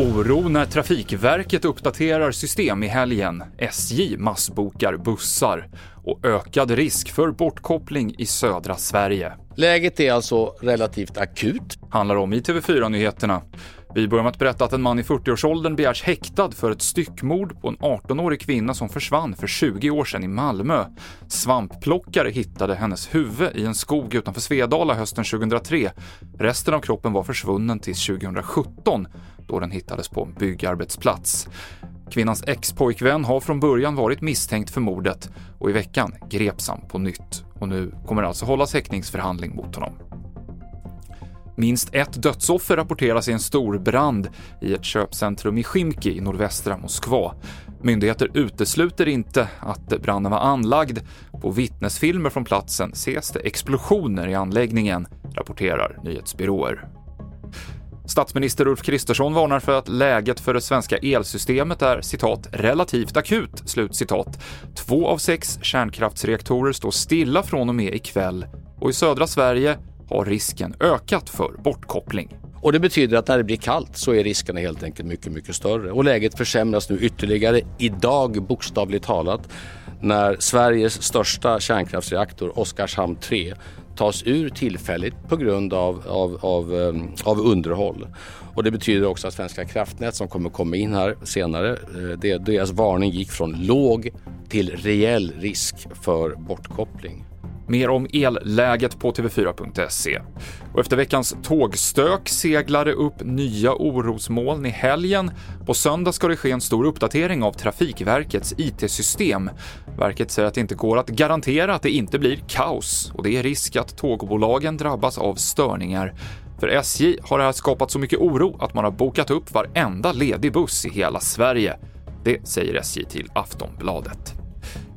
Oro när Trafikverket uppdaterar system i helgen. SJ massbokar bussar och ökad risk för bortkoppling i södra Sverige. Läget är alltså relativt akut. Handlar om i TV4-nyheterna. Vi börjar med att berätta att en man i 40-årsåldern begärs häktad för ett styckmord på en 18-årig kvinna som försvann för 20 år sedan i Malmö. Svampplockare hittade hennes huvud i en skog utanför Svedala hösten 2003. Resten av kroppen var försvunnen till 2017 då den hittades på en byggarbetsplats. Kvinnans ex-pojkvän har från början varit misstänkt för mordet och i veckan greps han på nytt. Och nu kommer det alltså hållas häktningsförhandling mot honom. Minst ett dödsoffer rapporteras i en stor brand i ett köpcentrum i Chimki i nordvästra Moskva. Myndigheter utesluter inte att branden var anlagd. På vittnesfilmer från platsen ses det explosioner i anläggningen, rapporterar nyhetsbyråer. Statsminister Ulf Kristersson varnar för att läget för det svenska elsystemet är citat “relativt akut”. Slut citat. Två av sex kärnkraftsreaktorer står stilla från och med ikväll och i södra Sverige har risken ökat för bortkoppling. Och det betyder att när det blir kallt så är riskerna helt enkelt mycket, mycket större. Och läget försämras nu ytterligare idag bokstavligt talat när Sveriges största kärnkraftsreaktor Oskarshamn 3 tas ur tillfälligt på grund av, av, av, eh, av underhåll. Och det betyder också att Svenska kraftnät som kommer komma in här senare, eh, deras varning gick från låg till reell risk för bortkoppling. Mer om elläget på TV4.se. Och efter veckans tågstök seglar det upp nya orosmoln i helgen. På söndag ska det ske en stor uppdatering av Trafikverkets IT-system. Verket säger att det inte går att garantera att det inte blir kaos och det är risk att tågbolagen drabbas av störningar. För SJ har det här skapat så mycket oro att man har bokat upp varenda ledig buss i hela Sverige. Det säger SJ till Aftonbladet.